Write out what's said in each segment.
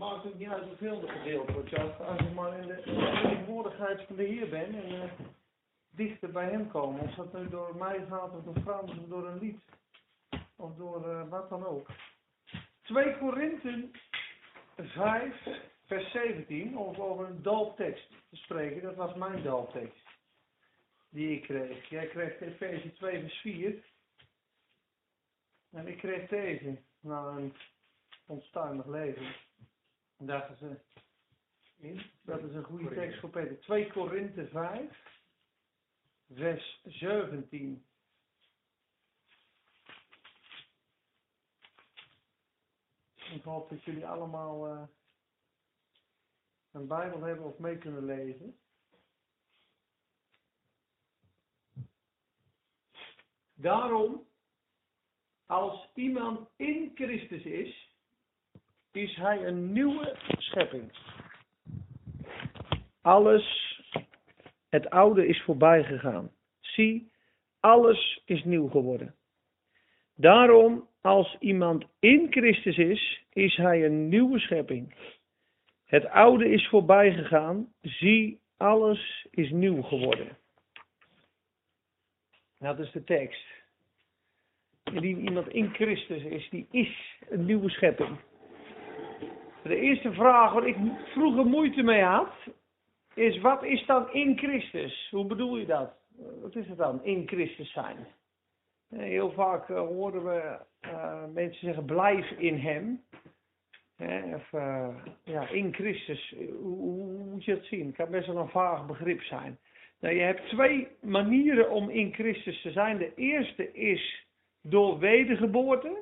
maakt ook niet uit hoeveel er gedeeld wordt. Als je maar in de tegenwoordigheid van de Heer bent en uh, dichter bij hem komen. Of dat nu door mij gaat of door Frans of door een lied. Of door uh, wat dan ook. 2 Korinthe 5 vers 17, of over een dooptekst te spreken. Dat was mijn dooptekst. Die ik kreeg. Jij kreeg Efeze 2 vers 4. En ik kreeg deze. Na een onstuimig leven. Dat is een, dat is een goede tekst voor Peter. 2 Korinthe 5 vers 17. Ik hoop dat jullie allemaal uh, een Bijbel hebben of mee kunnen lezen. Daarom, als iemand in Christus is, is hij een nieuwe schepping. Alles, het oude is voorbij gegaan. Zie, alles is nieuw geworden. Daarom, als iemand in Christus is, is hij een nieuwe schepping. Het oude is voorbij gegaan. Zie, alles is nieuw geworden. Dat is de tekst. Indien iemand in Christus is, die is een nieuwe schepping. De eerste vraag waar ik vroeger moeite mee had, is wat is dan in Christus? Hoe bedoel je dat? Wat is het dan, in Christus zijn? Heel vaak uh, horen we uh, mensen zeggen blijf in hem. of uh, ja, in Christus, hoe, hoe, moet je dat zien? Het kan best wel een vaag begrip zijn. Nou, je hebt twee manieren om in Christus te zijn. De eerste is door wedergeboorte.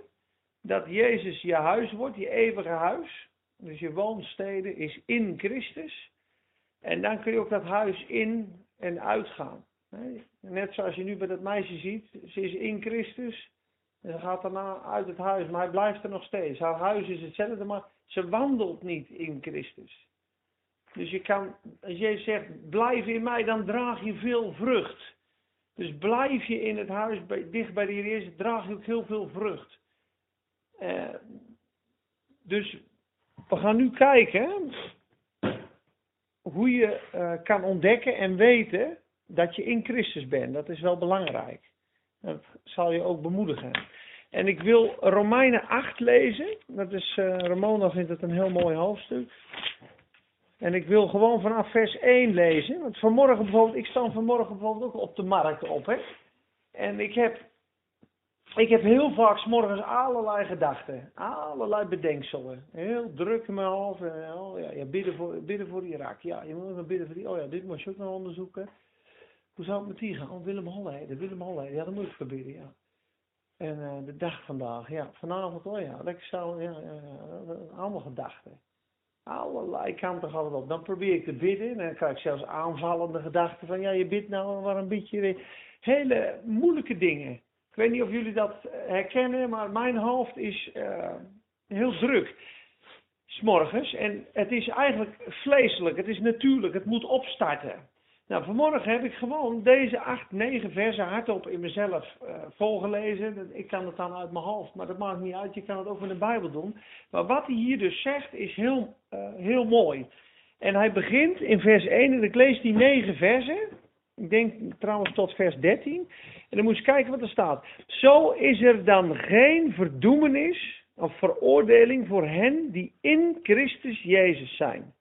Dat Jezus je huis wordt, je eeuwige huis. Dus je woonstede is in Christus. En dan kun je ook dat huis in en uitgaan. Net zoals je nu bij dat meisje ziet, ze is in Christus. En ze gaat daarna uit het huis, maar hij blijft er nog steeds. Haar huis is hetzelfde, maar ze wandelt niet in Christus. Dus je kan, als jij zegt, blijf in mij, dan draag je veel vrucht. Dus blijf je in het huis bij, dicht bij de Heer Jezus, draag je ook heel veel vrucht. Uh, dus we gaan nu kijken hoe je uh, kan ontdekken en weten dat je in Christus bent. Dat is wel belangrijk. Dat zal je ook bemoedigen. En ik wil Romeinen 8 lezen. Dat is, uh, Ramona vindt het een heel mooi hoofdstuk. En ik wil gewoon vanaf vers 1 lezen. Want vanmorgen bijvoorbeeld, ik sta vanmorgen bijvoorbeeld ook op de markt op. Hè? En ik heb, ik heb heel vaak s morgens allerlei gedachten. Allerlei bedenkselen. Heel druk in mijn hoofd. Oh ja, ja, bidden, voor, bidden voor Irak. Ja, je moet even bidden voor die. Oh ja, dit moet je ook nog onderzoeken. Hoe zou het met die gaan? Oh, Willem Holleden. Willem Holleden. Ja, dat moet ik verbidden, ja. En uh, de dag vandaag. Ja, vanavond. Oh ja, lekker zou. Ja, ja, allemaal gedachten. Allerlei kanten gaat het op. Dan probeer ik te bidden. En dan krijg ik zelfs aanvallende gedachten van ja, je bidt nou maar een beetje hele moeilijke dingen. Ik weet niet of jullie dat herkennen, maar mijn hoofd is uh, heel druk. S'morgens. En het is eigenlijk vleeselijk. Het is natuurlijk. Het moet opstarten. Nou, vanmorgen heb ik gewoon deze acht, negen versen hardop in mezelf uh, volgelezen. Ik kan het dan uit mijn hoofd, maar dat maakt niet uit. Je kan het ook in de Bijbel doen. Maar wat hij hier dus zegt is heel, heel mooi. En hij begint in vers 1 en ik lees die negen versen. Ik denk trouwens tot vers 13. En dan moet je kijken wat er staat. Zo is er dan geen verdoemenis of veroordeling voor hen die in Christus Jezus zijn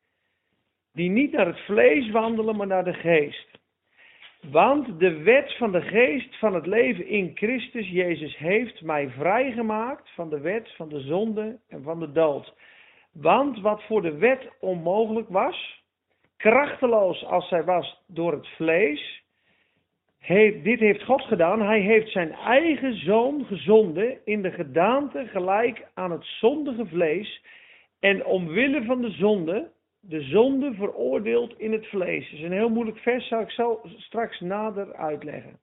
die niet naar het vlees wandelen, maar naar de geest. Want de wet van de geest van het leven in Christus Jezus heeft mij vrijgemaakt van de wet van de zonde en van de dood. Want wat voor de wet onmogelijk was, krachteloos als zij was door het vlees, dit heeft God gedaan. Hij heeft zijn eigen zoon gezonden in de gedaante gelijk aan het zondige vlees. En omwille van de zonde de zonde veroordeeld in het vlees. Dat is een heel moeilijk vers, zal ik zo straks nader uitleggen.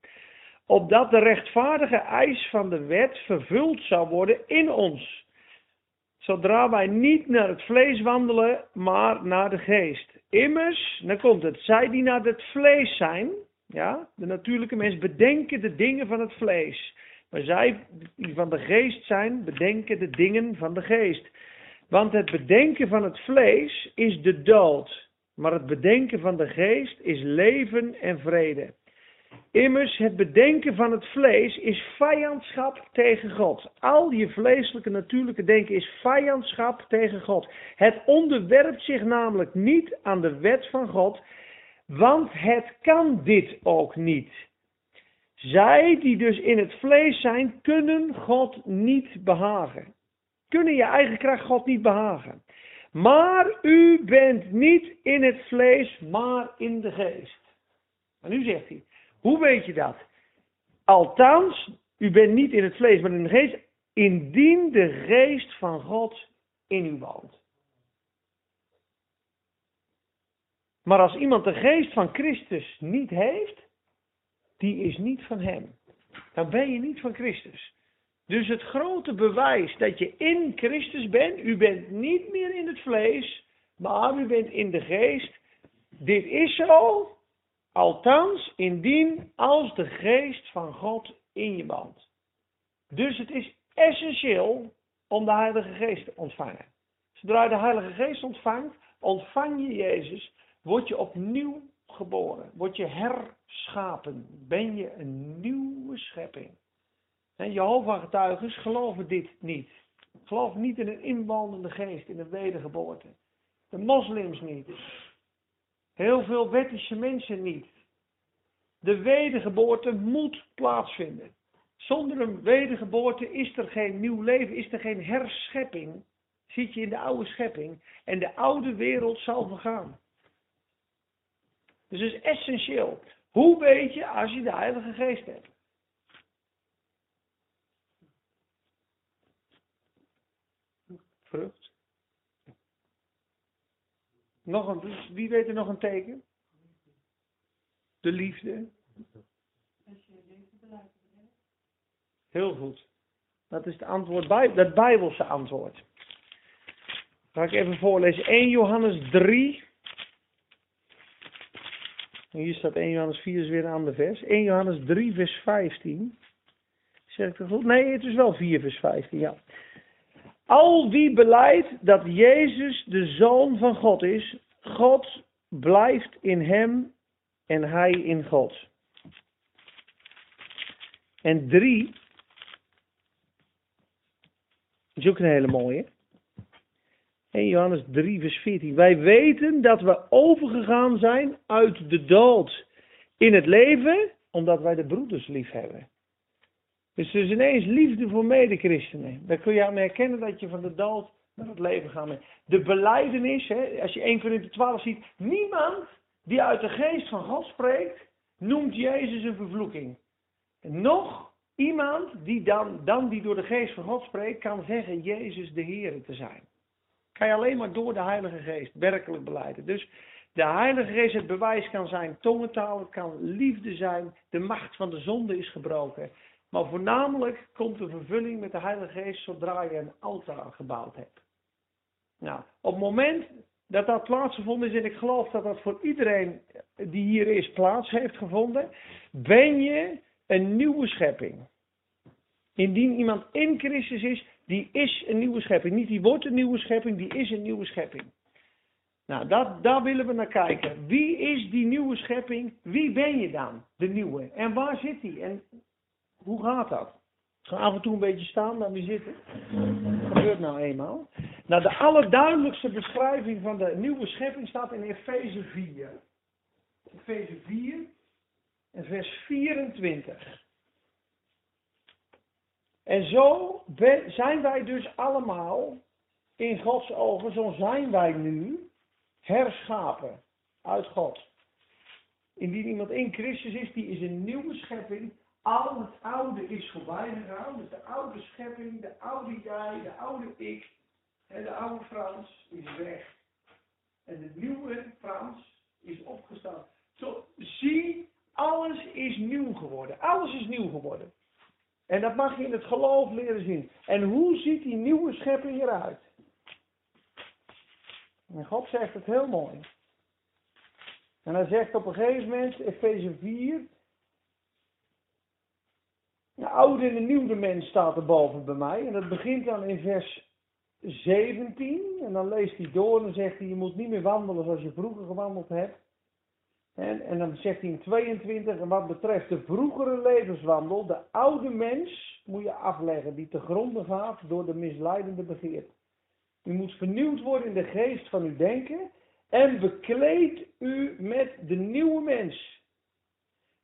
Opdat de rechtvaardige eis van de wet vervuld zou worden in ons. Zodra wij niet naar het vlees wandelen, maar naar de geest. Immers, dan komt het, zij die naar het vlees zijn, ja, de natuurlijke mens, bedenken de dingen van het vlees. Maar zij die van de geest zijn, bedenken de dingen van de geest. Want het bedenken van het vlees is de dood, maar het bedenken van de geest is leven en vrede. Immers, het bedenken van het vlees is vijandschap tegen God. Al je vleeselijke natuurlijke denken is vijandschap tegen God. Het onderwerpt zich namelijk niet aan de wet van God, want het kan dit ook niet. Zij die dus in het vlees zijn, kunnen God niet behagen. Kunnen je eigen kracht God niet behagen. Maar u bent niet in het vlees, maar in de geest. En nu zegt hij, hoe weet je dat? Althans, u bent niet in het vlees, maar in de geest, indien de geest van God in u woont. Maar als iemand de geest van Christus niet heeft, die is niet van hem. Dan ben je niet van Christus. Dus het grote bewijs dat je in Christus bent, u bent niet meer in het vlees, maar u bent in de geest. Dit is zo, althans indien als de geest van God in je woont. Dus het is essentieel om de Heilige Geest te ontvangen. Zodra je de Heilige Geest ontvangt, ontvang je Jezus, word je opnieuw geboren, word je herschapen, ben je een nieuwe schepping. En Jehovah-getuigen geloven dit niet. Geloven niet in een inwandende geest, in een wedergeboorte. De moslims niet. Heel veel wettische mensen niet. De wedergeboorte moet plaatsvinden. Zonder een wedergeboorte is er geen nieuw leven, is er geen herschepping. Zit je in de oude schepping en de oude wereld zal vergaan. Dus het is essentieel. Hoe weet je als je de Heilige Geest hebt? Vrucht. Nog een, wie weet er nog een teken? De liefde. Heel goed. Dat is het antwoord, dat Bijbelse antwoord. Ga ik even voorlezen. 1 Johannes 3. En hier staat 1 Johannes 4, is weer een ander vers. 1 Johannes 3, vers 15. Zeg ik dat goed? Nee, het is wel 4, vers 15, ja. Al wie beleidt dat Jezus de Zoon van God is, God blijft in hem en hij in God. En drie, is ook een hele mooie. 1 Johannes 3, vers 14. Wij weten dat we overgegaan zijn uit de dood in het leven, omdat wij de broeders lief hebben. Dus er is ineens liefde voor medechristenen. Daar kun je aan herkennen dat je van de dood naar het leven gaat. De beleidenis, hè, als je 1 Corinthië 12 ziet, niemand die uit de geest van God spreekt, noemt Jezus een vervloeking. nog iemand die dan, dan die door de geest van God spreekt, kan zeggen Jezus de Heer te zijn. Kan je alleen maar door de Heilige Geest werkelijk beleiden. Dus de Heilige Geest het bewijs kan zijn tongentaal, kan liefde zijn, de macht van de zonde is gebroken. Maar voornamelijk komt de vervulling met de Heilige Geest zodra je een altaar gebouwd hebt. Nou, op het moment dat dat plaatsgevonden is, en ik geloof dat dat voor iedereen die hier is plaats heeft gevonden, ben je een nieuwe schepping. Indien iemand in Christus is, die is een nieuwe schepping. Niet die wordt een nieuwe schepping, die is een nieuwe schepping. Nou, dat, daar willen we naar kijken. Wie is die nieuwe schepping? Wie ben je dan, de nieuwe? En waar zit die? En hoe gaat dat? Ga af en toe een beetje staan, dan weer zitten. Gebeurt nou eenmaal. Nou, de allerduidelijkste beschrijving van de nieuwe schepping staat in Efeze 4. Efeze 4 en vers 24. En zo zijn wij dus allemaal in Gods ogen, zo zijn wij nu herschapen uit God. Indien iemand in Christus is, die is een nieuwe schepping. Al het oude is voorbij gegaan. Dus de oude schepping, de oude jij, de oude ik en de oude Frans is weg. En de nieuwe Frans is opgestaan. Zo, zie, alles is nieuw geworden. Alles is nieuw geworden. En dat mag je in het geloof leren zien. En hoe ziet die nieuwe schepping eruit? En God zegt het heel mooi. En hij zegt op een gegeven moment, Efeze 4, de oude en de nieuwe mens staat er boven bij mij. En dat begint dan in vers 17. En dan leest hij door en zegt hij, je moet niet meer wandelen zoals je vroeger gewandeld hebt. En, en dan zegt hij in 22, en wat betreft de vroegere levenswandel, de oude mens moet je afleggen, die te gronden gaat door de misleidende begeerte. U moet vernieuwd worden in de geest van uw denken en bekleed u met de nieuwe mens,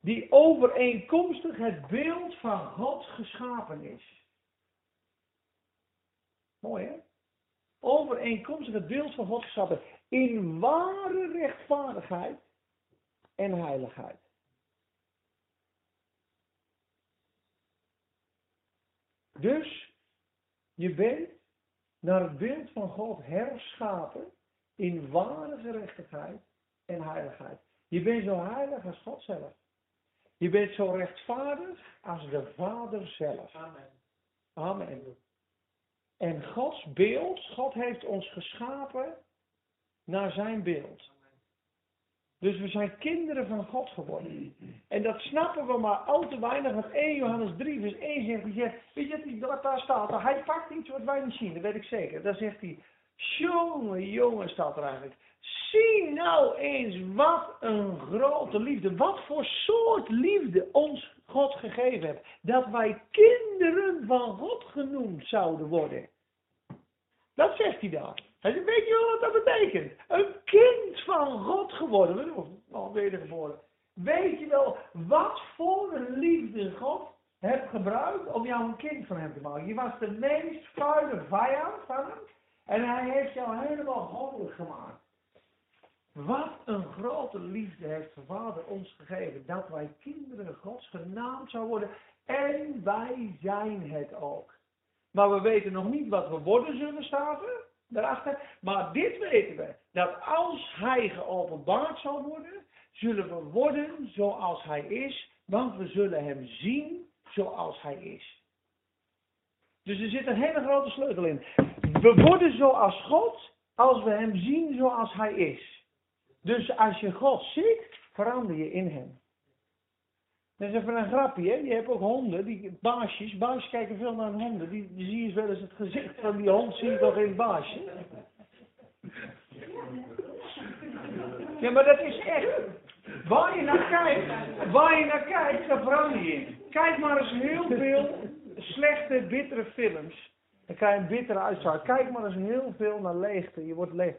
die overeenkomstig het beeld van God geschapen is. Mooi hè? Overeenkomstig het beeld van God geschapen. In ware rechtvaardigheid en heiligheid. Dus je bent naar het beeld van God herschapen in ware gerechtigheid en heiligheid. Je bent zo heilig als God zelf. Je bent zo rechtvaardig als de Vader zelf. Amen. Amen. En Gods beeld, God heeft ons geschapen naar zijn beeld. Dus we zijn kinderen van God geworden. En dat snappen we maar al te weinig. Want 1 Johannes 3 vers 1 zegt, hij weet je wat daar staat? Hij pakt iets wat wij niet zien, dat weet ik zeker. Dan zegt hij, jongen, jongen staat er eigenlijk. Zie nou eens wat een grote liefde. Wat voor soort liefde ons God gegeven heeft. Dat wij kinderen van God genoemd zouden worden. Dat zegt hij daar. Weet je wel wat dat betekent? Een kind van God geworden. Of wedergeboren. Weet je wel wat voor liefde God hebt gebruikt om jou een kind van hem te maken? Je was de meest vuile vijand van hem. En hij heeft jou helemaal goddelijk gemaakt. Wat een grote liefde heeft de Vader ons gegeven. Dat wij kinderen Gods genaamd zouden worden. En wij zijn het ook. Maar we weten nog niet wat we worden zullen staan daarachter. Maar dit weten we. Dat als hij geopenbaard zal worden, zullen we worden zoals hij is. Want we zullen hem zien zoals hij is. Dus er zit een hele grote sleutel in. We worden zoals God als we hem zien zoals hij is. Dus als je God ziet, verander je in hem. Dat is even een grapje, hè? Je hebt ook honden, die baasjes. Baasjes kijken veel naar honden. Die, die zie je wel eens het gezicht van die hond, zie je toch in baasje? Ja, maar dat is echt. Waar je naar kijkt, waar je naar kijkt, daar verander je in. Kijk maar eens heel veel slechte, bittere films. Dan krijg je een bittere uitstraling. Kijk maar eens heel veel naar leegte. Je wordt leeg.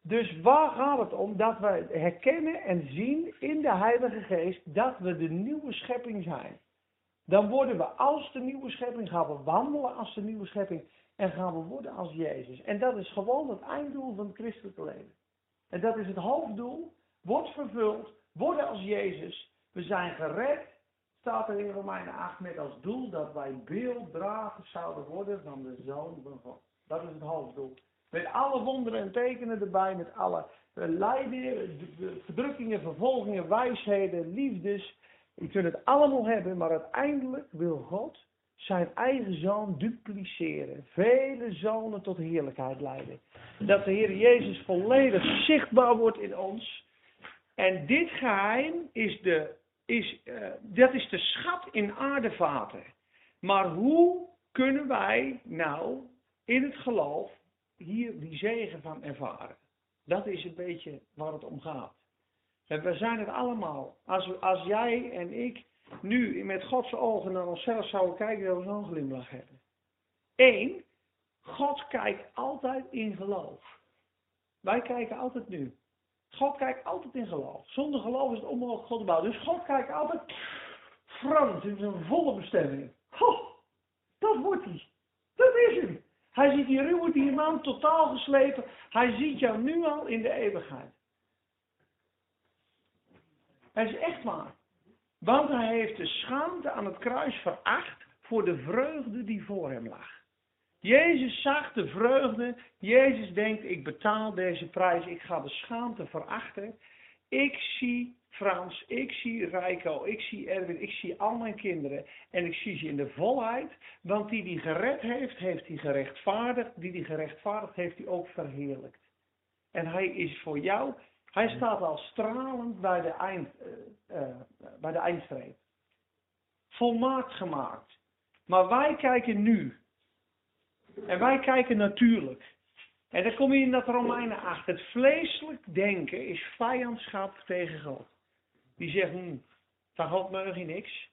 Dus waar gaat het om? Dat we herkennen en zien in de Heilige Geest dat we de nieuwe schepping zijn. Dan worden we als de nieuwe schepping, gaan we wandelen als de nieuwe schepping en gaan we worden als Jezus. En dat is gewoon het einddoel van het christelijke leven. En dat is het hoofddoel, wordt vervuld, worden als Jezus. We zijn gered, staat er in Romeinen 8 met als doel dat wij beelddragers zouden worden van de Zoon van God. Dat is het hoofddoel. Met alle wonderen en tekenen erbij, met alle lijden, verdrukkingen, vervolgingen, wijsheden, liefdes. Je kunt het allemaal hebben, maar uiteindelijk wil God zijn eigen zoon dupliceren. Vele zonen tot heerlijkheid leiden. Dat de Heer Jezus volledig zichtbaar wordt in ons. En dit geheim is de, is, uh, dat is de schat in aardevaten. Maar hoe kunnen wij nou in het geloof hier die zegen van ervaren. Dat is een beetje waar het om gaat. We zijn het allemaal. Als, als jij en ik nu met Gods ogen naar onszelf zouden kijken, zouden we zo'n glimlach hebben. Eén, God kijkt altijd in geloof. Wij kijken altijd nu. God kijkt altijd in geloof. Zonder geloof is het onmogelijk God te bouwen. Dus God kijkt altijd Frans in zijn volle bestemming. Goh, dat wordt hij. Dat is hem. Hij ziet die ruwe diamant totaal geslepen. Hij ziet jou nu al in de eeuwigheid. Hij is echt waar. Want hij heeft de schaamte aan het kruis veracht voor de vreugde die voor hem lag. Jezus zag de vreugde. Jezus denkt, ik betaal deze prijs. Ik ga de schaamte verachten. Ik zie Frans, ik zie Rijko, ik zie Erwin, ik zie al mijn kinderen. En ik zie ze in de volheid. Want die die gered heeft, heeft hij gerechtvaardigd. Die die gerechtvaardigd heeft, hij ook verheerlijkt. En hij is voor jou, hij staat al stralend bij de, eind, uh, uh, bij de eindstreep. Volmaakt gemaakt. Maar wij kijken nu. En wij kijken natuurlijk. En dan kom je in dat Romeinen 8. Het vleeselijk denken is vijandschap tegen God. Die zegt, hm, van God mag je niks.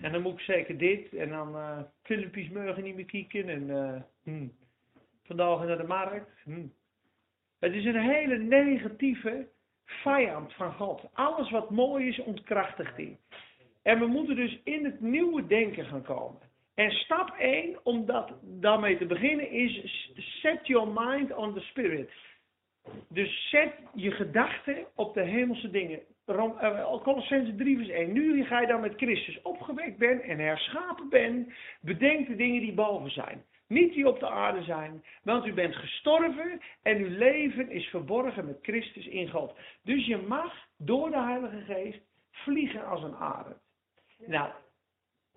En dan moet ik zeker dit. En dan uh, filmpjes niet meer kijken. En uh, hm, vandaag naar de markt. Hm. Het is een hele negatieve vijand van God. Alles wat mooi is, ontkrachtigt hij. En we moeten dus in het nieuwe denken gaan komen. En stap 1, om dat, daarmee te beginnen, is set your mind on the spirit. Dus zet je gedachten op de hemelse dingen. Uh, Colossense 3 vers 1. Nu ga je dan met Christus opgewekt bent en herschapen bent, bedenk de dingen die boven zijn. Niet die op de aarde zijn, want u bent gestorven en uw leven is verborgen met Christus in God. Dus je mag door de Heilige Geest vliegen als een arend. Nou,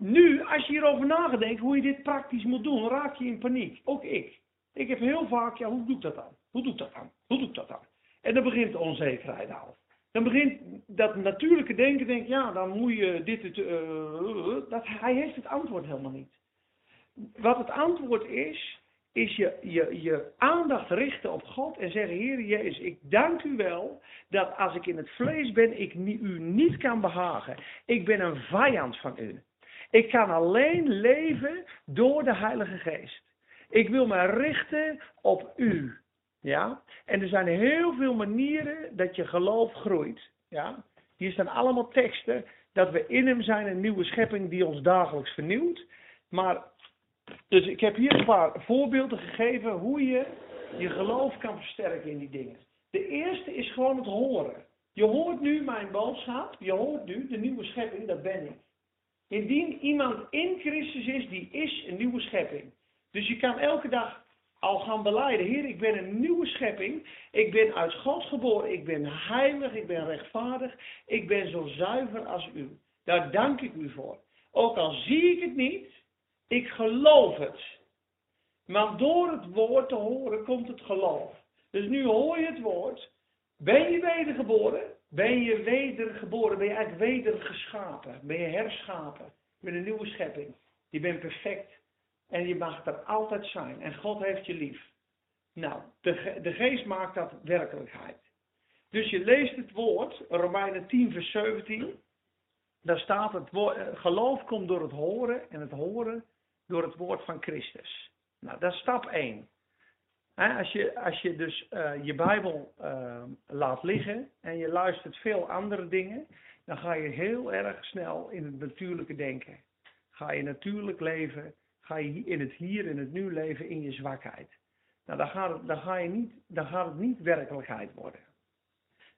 nu, als je hierover nadenkt hoe je dit praktisch moet doen, raak je in paniek. Ook ik. Ik heb heel vaak, ja, hoe doe ik dat dan? Hoe doe ik dat dan? Hoe doe dat dan? En dan begint de onzekerheid al. Dan begint dat natuurlijke denken, denk ja, dan moet je dit, het, uh, dat, hij heeft het antwoord helemaal niet. Wat het antwoord is, is je, je, je aandacht richten op God en zeggen, Heer Jezus, ik dank u wel dat als ik in het vlees ben, ik u niet kan behagen. Ik ben een vijand van u. Ik kan alleen leven door de Heilige Geest. Ik wil me richten op u. Ja? En er zijn heel veel manieren dat je geloof groeit. Ja? Hier staan allemaal teksten dat we in hem zijn, een nieuwe schepping die ons dagelijks vernieuwt. Maar, dus ik heb hier een paar voorbeelden gegeven hoe je je geloof kan versterken in die dingen. De eerste is gewoon het horen. Je hoort nu mijn boodschap, je hoort nu de nieuwe schepping, dat ben ik. Indien iemand in Christus is, die is een nieuwe schepping. Dus je kan elke dag al gaan beleiden. Heer, ik ben een nieuwe schepping. Ik ben uit God geboren. Ik ben heilig. Ik ben rechtvaardig. Ik ben zo zuiver als u. Daar dank ik u voor. Ook al zie ik het niet, ik geloof het. Maar door het woord te horen komt het geloof. Dus nu hoor je het woord. Ben je wedergeboren? Ben je wedergeboren? Ben je eigenlijk wedergeschapen? Ben je herschapen? Met een nieuwe schepping. Je bent perfect. En je mag er altijd zijn. En God heeft je lief. Nou, de, de geest maakt dat werkelijkheid. Dus je leest het woord, Romeinen 10 vers 17. Daar staat het woord, eh, geloof komt door het horen en het horen door het woord van Christus. Nou, dat is stap 1. Als, je, als je dus uh, je Bijbel uh, laat liggen en je luistert veel andere dingen, dan ga je heel erg snel in het natuurlijke denken. Ga je natuurlijk leven ga je in het hier, in het nu leven in je zwakheid. Nou, dan gaat het, dan ga je niet, dan gaat het niet werkelijkheid worden.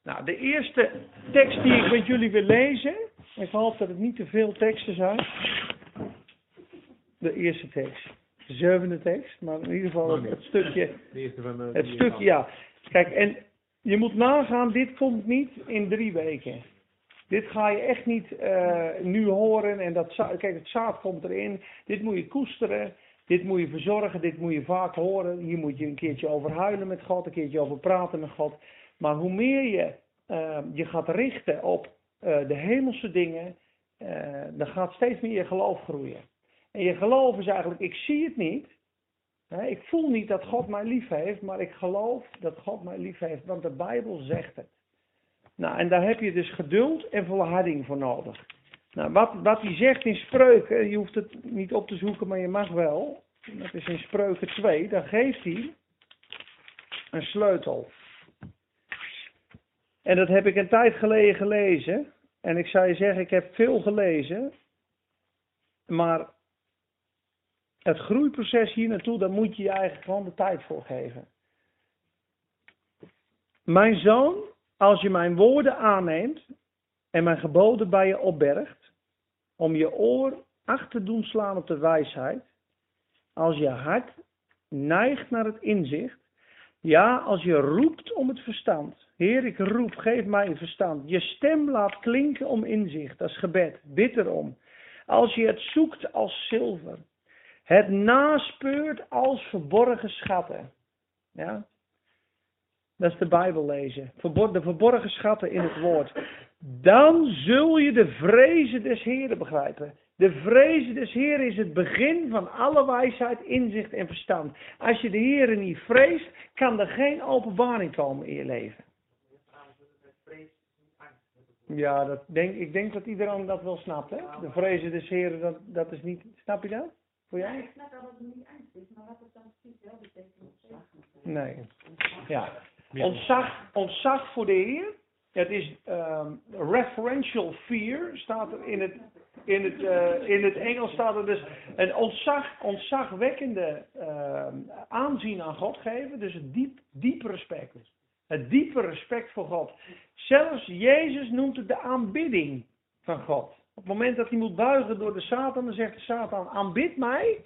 Nou, de eerste tekst die ik met jullie wil lezen, ik hoop dat het niet te veel teksten zijn. De eerste tekst. De zevende tekst, maar in ieder geval het, stukje. Het stukje, ja. Kijk, en je moet nagaan, dit komt niet in drie weken. Dit ga je echt niet uh, nu horen. En dat, kijk, het zaad komt erin. Dit moet je koesteren. Dit moet je verzorgen. Dit moet je vaak horen. Hier moet je een keertje over huilen met God. Een keertje over praten met God. Maar hoe meer je uh, je gaat richten op uh, de hemelse dingen. dan gaat steeds meer je geloof groeien. En je geloof is eigenlijk, ik zie het niet. Hè, ik voel niet dat God mij lief heeft. Maar ik geloof dat God mij lief heeft. Want de Bijbel zegt het. Nou, en daar heb je dus geduld en volharding voor nodig. Nou, wat, wat hij zegt in spreuken, je hoeft het niet op te zoeken, maar je mag wel. Dat is in spreuken 2, dan geeft hij een sleutel. En dat heb ik een tijd geleden gelezen. En ik zou je zeggen, ik heb veel gelezen. Maar het groeiproces hier naartoe, daar moet je je eigenlijk gewoon de tijd voor geven. Mijn zoon, als je mijn woorden aanneemt en mijn geboden bij je opbergt, om je oor achter te doen slaan op de wijsheid, als je hart neigt naar het inzicht, ja, als je roept om het verstand. Heer, ik roep, geef mij een verstand. Je stem laat klinken om inzicht, dat is gebed, bid erom. Als je het zoekt als zilver, het naspeurt als verborgen schatten. Ja? Dat is de Bijbel lezen. De verborgen schatten in het woord. Dan zul je de vrezen des Heren begrijpen. De vrezen des Heer is het begin van alle wijsheid, inzicht en verstand. Als je de Heer niet vreest, kan er geen openbaring komen in je leven. Ja, dat denk, ik denk dat iedereen dat wel snapt. Hè? De vrezen des Heren, dat, dat is niet... Snap je dat? Voor jij? Ik snap wel dat het niet eind is, maar wat het dan precies wel betekent. Nee. Ja. Ontzag, ontzag voor de Heer. Het is um, referential fear, staat er in het, in het, uh, in het Engels staat er dus een ontzag, ontzagwekkende uh, aanzien aan God geven. Dus een diep, diep respect. Het diepe respect voor God. Zelfs Jezus noemt het de aanbidding van God. Op het moment dat hij moet buigen door de Satan, dan zegt de Satan, aanbid mij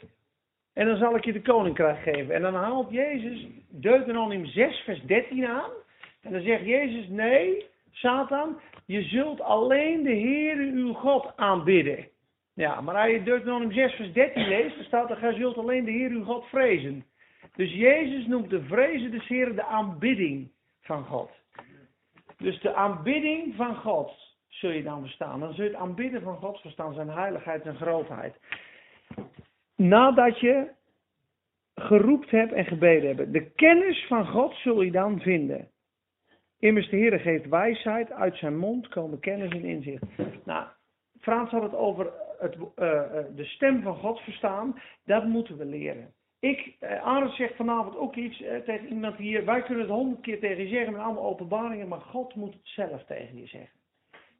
en dan zal ik je de koninkrijk geven. En dan haalt Jezus Deuteronomium 6 vers 13 aan. En dan zegt Jezus, nee, Satan, je zult alleen de Heere uw God aanbidden. Ja, maar als je Deuteronomium 6 vers 13 leest, dan staat er, gij zult alleen de Heer uw God vrezen. Dus Jezus noemt de vrezen des Heeren de aanbidding van God. Dus de aanbidding van God zul je dan verstaan. Dan zul je het aanbidden van God verstaan, zijn heiligheid en grootheid. Nadat je geroept hebt en gebeden hebt. De kennis van God zul je dan vinden. Immers de Heer geeft wijsheid, uit zijn mond komen kennis en inzicht. Nou, Frans had het over het, uh, de stem van God verstaan. Dat moeten we leren. Ik, uh, Arend zegt vanavond ook iets tegen iemand hier. Wij kunnen het honderd keer tegen je zeggen met allemaal openbaringen, maar God moet het zelf tegen je zeggen.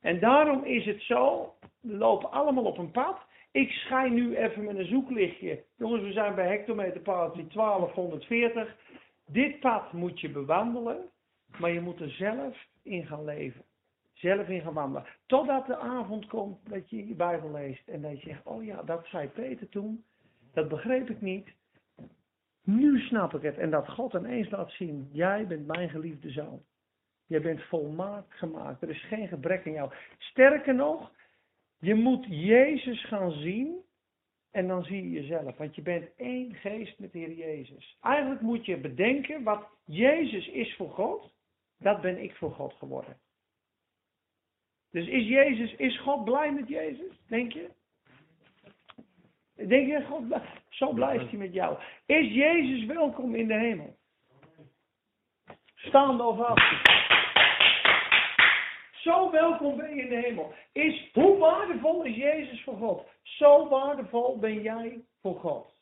En daarom is het zo, we lopen allemaal op een pad. Ik schijn nu even met een zoeklichtje. Jongens, we zijn bij hectometerpaaltje 1240. Dit pad moet je bewandelen, maar je moet er zelf in gaan leven. Zelf in gaan wandelen. Totdat de avond komt dat je je Bijbel leest en dat je zegt, oh ja, dat zei Peter toen. Dat begreep ik niet. Nu snap ik het. En dat God ineens laat zien, jij bent mijn geliefde zoon. Je bent volmaakt gemaakt. Er is geen gebrek in jou. Sterker nog, je moet Jezus gaan zien en dan zie je jezelf. Want je bent één geest met Heer Jezus. Eigenlijk moet je bedenken wat Jezus is voor God. Dat ben ik voor God geworden. Dus is Jezus, is God blij met Jezus? Denk je? Denk je, God, zo blijft hij met jou. Is Jezus welkom in de hemel? Staande af. Zo welkom ben je in de hemel. Is, hoe waardevol is Jezus voor God? Zo waardevol ben jij voor God.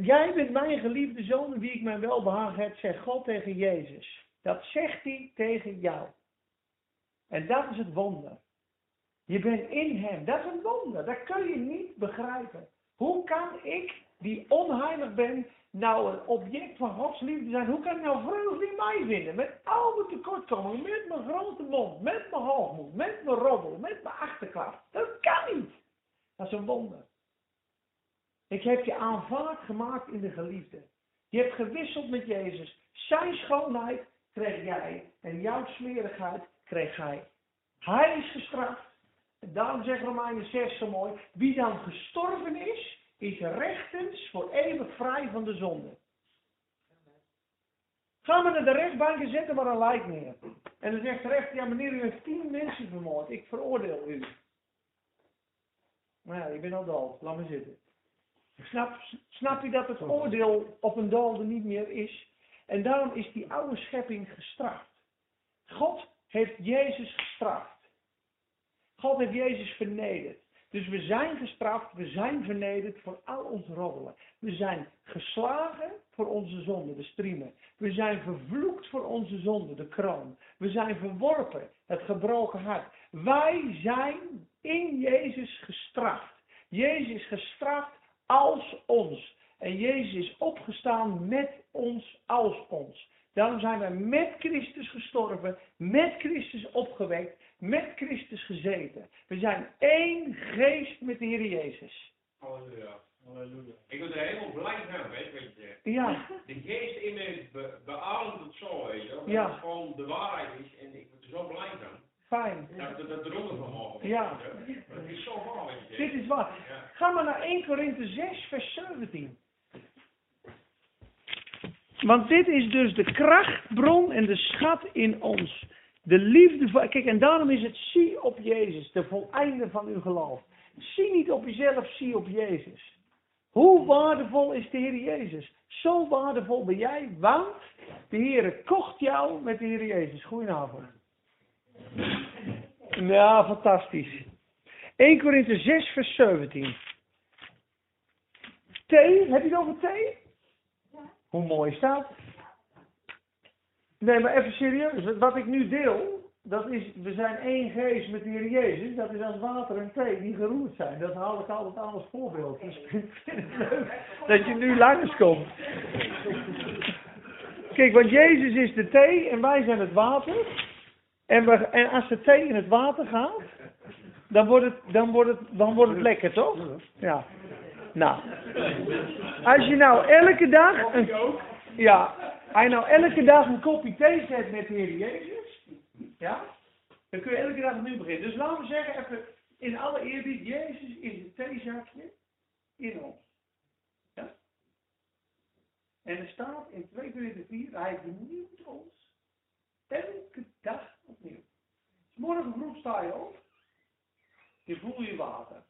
Jij bent mijn geliefde zoon, wie ik mijn welbehagen heb, zegt God tegen Jezus. Dat zegt hij tegen jou. En dat is het wonder. Je bent in hem. Dat is een wonder. Dat kun je niet begrijpen. Hoe kan ik, die onheilig ben, nou een object van Gods liefde zijn? Hoe kan ik nou vreugde mij vinden? Met al mijn tekortkomingen, met mijn grote mond, met mijn hoogmoed, met mijn roddel, met mijn achterklap. Dat kan niet. Dat is een wonder. Ik heb je aanvaard gemaakt in de geliefde. Je hebt gewisseld met Jezus. Zijn schoonheid kreeg jij en jouw smerigheid kreeg hij. Hij is gestraft. En daarom zegt Romeinen 6 zo mooi. Wie dan gestorven is, is rechtens voor eeuwig vrij van de zonde. Ga maar naar de rechtbank en zet er maar een lijk neer. En dan zegt de rechter, ja meneer, u heeft tien mensen vermoord. Ik veroordeel u. Maar ja, ik ben al dood. Laat me zitten. Snap, snap je dat het oordeel op een dode niet meer is? En daarom is die oude schepping gestraft. God heeft Jezus gestraft. God heeft Jezus vernederd. Dus we zijn gestraft, we zijn vernederd voor al ons roddelen. We zijn geslagen voor onze zonde, de striemen. We zijn vervloekt voor onze zonde, de kroon. We zijn verworpen, het gebroken hart. Wij zijn in Jezus gestraft. Jezus is gestraft als ons. En Jezus is opgestaan met ons als ons. Daarom zijn wij met Christus gestorven, met Christus opgewekt, met Christus gezeten. We zijn één geest met de Heer Jezus. Halleluja. Halleluja. Ik word er helemaal blij van, weet je wat. Ja, De geest in me be beademt het zo, weet je. Dat Ja. het gewoon de waarheid is en ik word er zo blij van. fijn. Dat dat dat eronder van mogen. Ja. Het is zo waar, weet je. Dit is waar. Ja. Ga maar naar 1 Korinthe 6, vers 17. Want dit is dus de krachtbron en de schat in ons. De liefde van. Kijk, en daarom is het zie op Jezus, de voleinde van uw geloof. Zie niet op jezelf, zie op Jezus. Hoe waardevol is de Heer Jezus? Zo waardevol ben jij, want de Heer kocht jou met de Heer Jezus. Goedenavond. Ja, fantastisch. 1 Korinthe 6, vers 17. Thee, heb je het over thee? Hoe mooi is dat? Nee, maar even serieus. Wat ik nu deel, dat is, we zijn één geest met de Heer Jezus. Dat is als water en thee die geroerd zijn. Dat haal ik altijd aan als voorbeeld. Dus ik vind het leuk dat je nu langskomt. Kijk, want Jezus is de thee en wij zijn het water. En, we, en als de thee in het water gaat, dan wordt het, dan wordt het, dan wordt het lekker, toch? Ja. Nou, als je nou elke dag een, ja, je nou elke dag een kopje thee zet met de Heer Jezus, ja, dan kun je elke dag opnieuw beginnen. Dus laten we zeggen, even in alle eerbied, Jezus is het theezakje in ons. Ja? En er staat in 2 Korinther 4, hij vernieuwt ons elke dag opnieuw. Dus morgen vroeg sta je op, je voelt je water.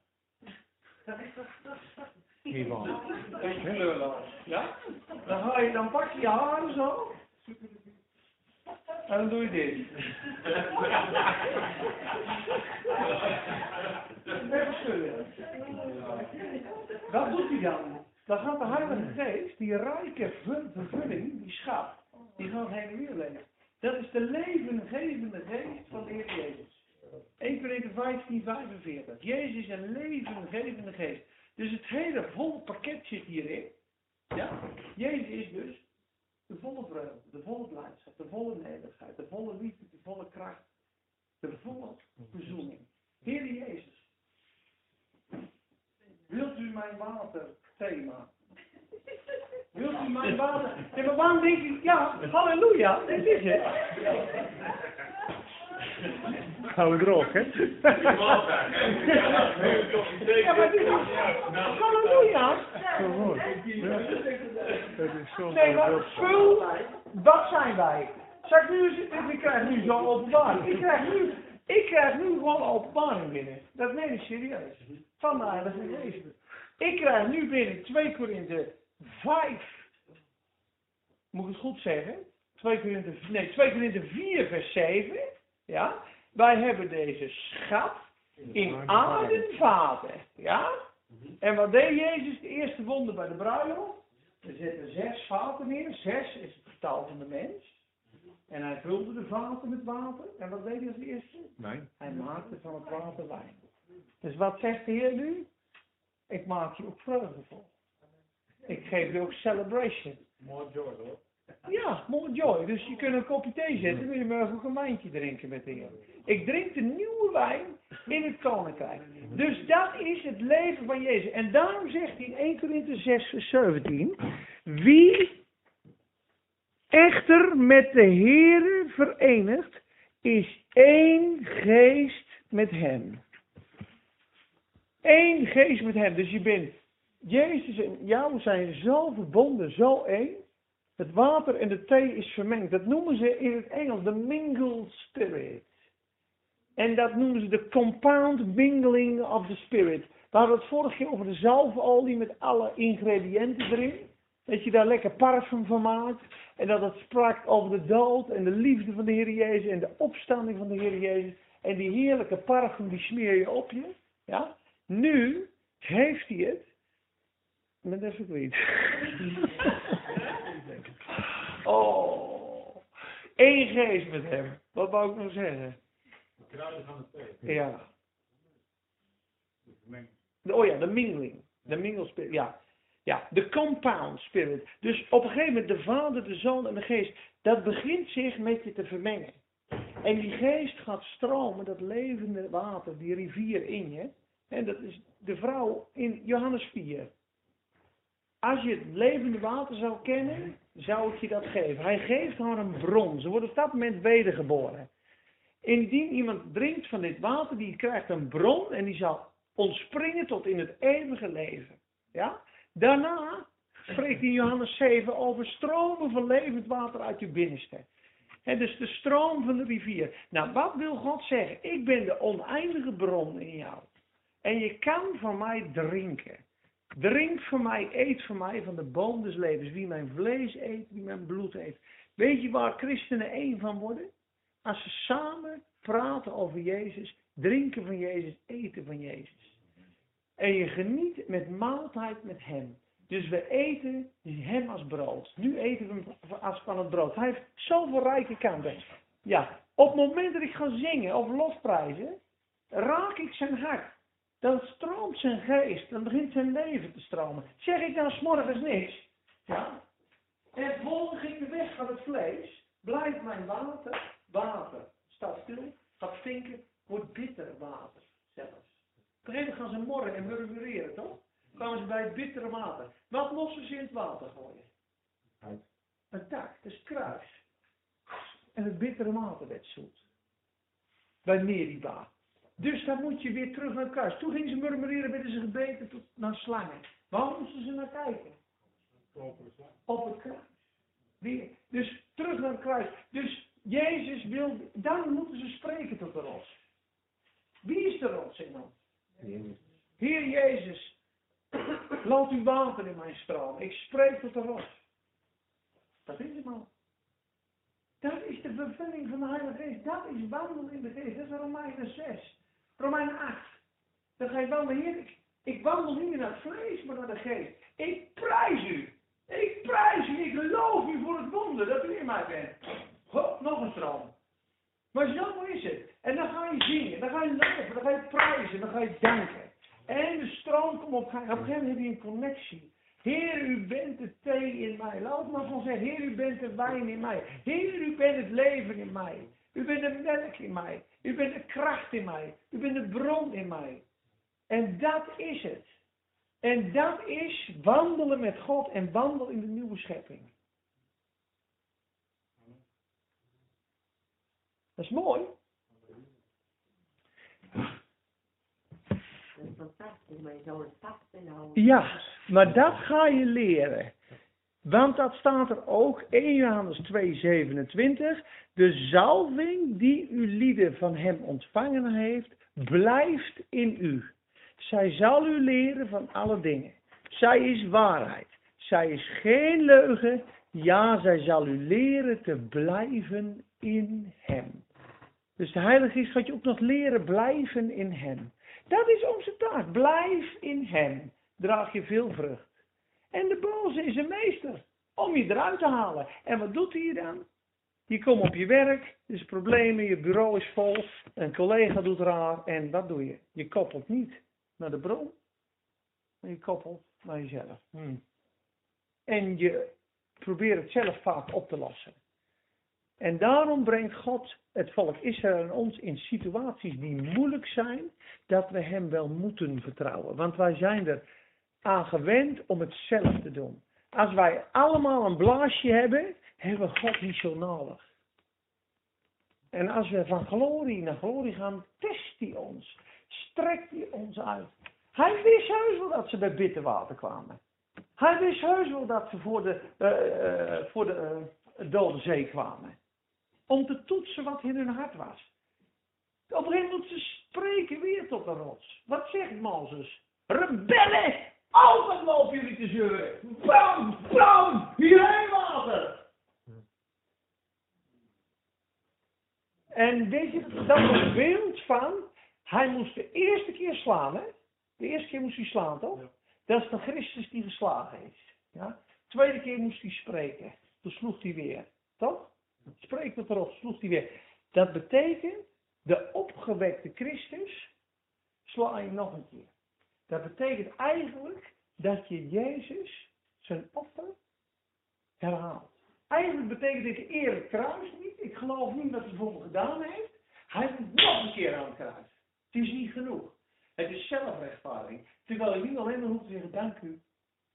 Kleurloos. Ja? Dan, ga je, dan pak je je haren zo. En dan doe je dit. Even schudden. Wat doet hij dan? Dan gaat de Heilige Geest, die rijke ver- vervulling, die schap, die gaat heen en weer leven. Dat is de levengevende geest van de Heer Jezus. 1 Korinther 15, 45. Jezus is een levengevende geest. Dus het hele volle pakket zit hierin. Ja? Jezus is dus de volle vreugde, de volle blijdschap, de volle nederigheid, de volle liefde, de volle kracht, de volle verzoening. Heer Jezus, wilt u mijn water thema? Wilt u mijn water... Nee, maar waarom denk ik, ja, halleluja, dit is het. Hou droog, hè? Ja, maar dit is... Halleluja. Zo mooi. Ja. Dat is zo Nee, maar vul, wat zijn wij? Ik nu eens, ik krijg nu zo'n openbaring. Ik krijg nu, ik krijg nu gewoon openbaring binnen. Dat meen ik serieus. Van de Heilige Geest. Ik krijg nu binnen 2 Korinthe 5. Moet ik het goed zeggen? 2 Korinthe, nee, 2 Korinthe 4 vers 7. Ja? Wij hebben deze schat in aardenvaten. Ja? En wat deed Jezus? De eerste wonder bij de bruiloft. Er zitten zes vaten neer. Zes is het getal van de mens. En hij vulde de vaten met water. En wat deed hij als eerste? Nee. Hij maakte van het water wijn. Dus wat zegt de Heer nu? Ik maak je ook vreugdevol. Ik geef je ook celebration. More joy, hoor. Ja, more joy. Dus je kunt een kopje thee zetten, wil je morgen ook een wijntje drinken met Heer. Ik drink de nieuwe wijn in het koninkrijk. Dus dat is het leven van Jezus. En daarom zegt hij in 1 Korinthe 6 vers 17. Wie echter met de Heer verenigt, is één geest met hem. Eén geest met hem. Dus je bent, Jezus en jou zijn zo verbonden, zo één. Het water en de thee is vermengd. Dat noemen ze in het Engels de mingled spirit. En dat noemen ze de compound mingling of the spirit. We hadden het vorige keer over de zalfolie met alle ingrediënten erin. Dat je daar lekker parfum van maakt. En dat het sprak over de dood en de liefde van de Heer Jezus en de opstanding van de Heer Jezus. En die heerlijke parfum die smeer je op je. Ja? Nu heeft hij het met even kwijt. Oh. Eén geest met hem. Wat wou ik nog zeggen? Kruiden van de thee. Ja. Oh ja, de mingling. De mingelspirit. Ja. Ja, de compound spirit. Dus op een gegeven moment de Vader, de Zoon en de Geest. Dat begint zich met je te vermengen. En die geest gaat stromen, dat levende water, die rivier in je. En dat is de vrouw in Johannes 4. Als je het levende water zou kennen, zou ik je dat geven. Hij geeft haar een bron. Ze wordt op dat moment wedergeboren. Indien iemand drinkt van dit water, die krijgt een bron en die zal ontspringen tot in het eeuwige leven. Ja? Daarna spreekt in Johannes 7 over stromen van levend water uit je binnenste. En dus de stroom van de rivier. Nou, wat wil God zeggen? Ik ben de oneindige bron in jou. En je kan van mij drinken. Drink van mij, eet van mij, van de boom des levens. Wie mijn vlees eet, wie mijn bloed eet. Weet je waar christenen één van worden? Als ze samen praten over Jezus, drinken van Jezus, eten van Jezus. En je geniet met maaltijd met Hem. Dus we eten Hem als brood. Nu eten we Hem als van het brood. Hij heeft zoveel rijke kanten. Ja, op het moment dat ik ga zingen of lofprijzen, raak ik zijn hart. Dan stroomt zijn geest, dan begint zijn leven te stromen. Zeg ik dan s'morgens niks, ja, en volg ik de weg van het vlees, blijft mijn water, water, staat stil, gaat stinken, wordt bitter water zelfs. Op een gegeven moment gaan ze morren en murmureren, toch? Komen ze bij het bittere water. Wat lossen ze in het water gooien? Een tak, is kruis. En het bittere water werd zoet. Bij Meriba. Dus dan moet je weer terug naar het kruis. Toen gingen ze murmureren, werden ze gebeten tot naar slangen. Waar moesten ze naar kijken? Op het kruis. Weer. Dus terug naar het kruis. Dus Jezus wil, dan moeten ze spreken tot de rots. Wie is de rots in ons? Heer Jezus, laat uw water in mijn stroom. Ik spreek tot de rots. Dat is het man. Dat is de vervulling van de Heilige Geest. Dat is wandelen in de Geest. Dat is Romeinen 6. Romeinen 8. Dan ga je wandelen. Heer, ik, ik wandel niet meer naar het vlees, maar naar de Geest. Ik prijs u. Ik prijs u. Ik loof u voor het wonder dat u in mij bent. Hop, nog een stroom. Maar zo is het. En dan ga je zingen. Dan ga je loven. Dan ga je prijzen. Dan ga je danken. En de stroom komt op. Op een gegeven moment heb je een connectie. Heer, u bent de thee in mij. Laat maar gewoon zeggen, Heer, u bent de wijn in mij. Heer, u bent het leven in mij. U bent de melk in mij. U bent de kracht in mij. U bent de bron in mij. En dat is het. En dat is wandelen met God en wandelen in de nieuwe schepping. Dat is mooi. Dat is fantastisch, maar je. Ja, maar dat ga je leren. Want dat staat er ook, 1 Johannes 2, 27. De zalving die uw lieden van hem ontvangen heeft, blijft in u. Zij zal u leren van alle dingen. Zij is waarheid. Zij is geen leugen. Ja, zij zal u leren te blijven in hem. Dus de Heilige Geest gaat je ook nog leren blijven in hem. Dat is onze taak. Blijf in hem. Draag je veel vrucht. En de boze is een meester. Om je eruit te halen. En wat doet hij dan? Je komt op je werk, er is problemen, je bureau is vol, een collega doet raar en wat doe je? Je koppelt niet naar de bron, maar je koppelt naar jezelf. Hmm. En je probeert het zelf vaak op te lossen. En daarom brengt God het volk Israël en ons in situaties die moeilijk zijn, dat we Hem wel moeten vertrouwen. Want wij zijn er aan gewend om het zelf te doen. Als wij allemaal een blaasje hebben, hebben we God niet zo nodig. En als we van glorie naar glorie gaan, test hij ons. Strekt hij ons uit. Hij wist heus wel dat ze bij bitter water kwamen. Hij wist heus wel dat ze voor de, uh, uh, voor de uh, dode zee kwamen. Om te toetsen wat in hun hart was. Op een gegeven moment ze spreken weer tot de rots. Wat zegt Mozes? Rebellen! Altijd lopen jullie te zeuren. Bam, bam, hierheen water. En weet je, dat is een beeld van, hij moest de eerste keer slaan, hè? De eerste keer moest hij slaan, toch? Ja. Dat is de Christus die geslagen is. Ja? De tweede keer moest hij spreken. Toen sloeg hij weer. Toch? Spreek het erop, sloeg hij weer. Dat betekent, de opgewekte Christus sla je nog een keer. Dat betekent eigenlijk dat je Jezus zijn offer herhaalt. Eigenlijk betekent dit eer het kruis niet. Ik geloof niet dat hij voor me gedaan heeft. Hij moet nog een keer aan het kruis. Het is niet genoeg. Het is zelfrechtvaardiging. Terwijl je niet alleen maar hoeft te zeggen, dank u.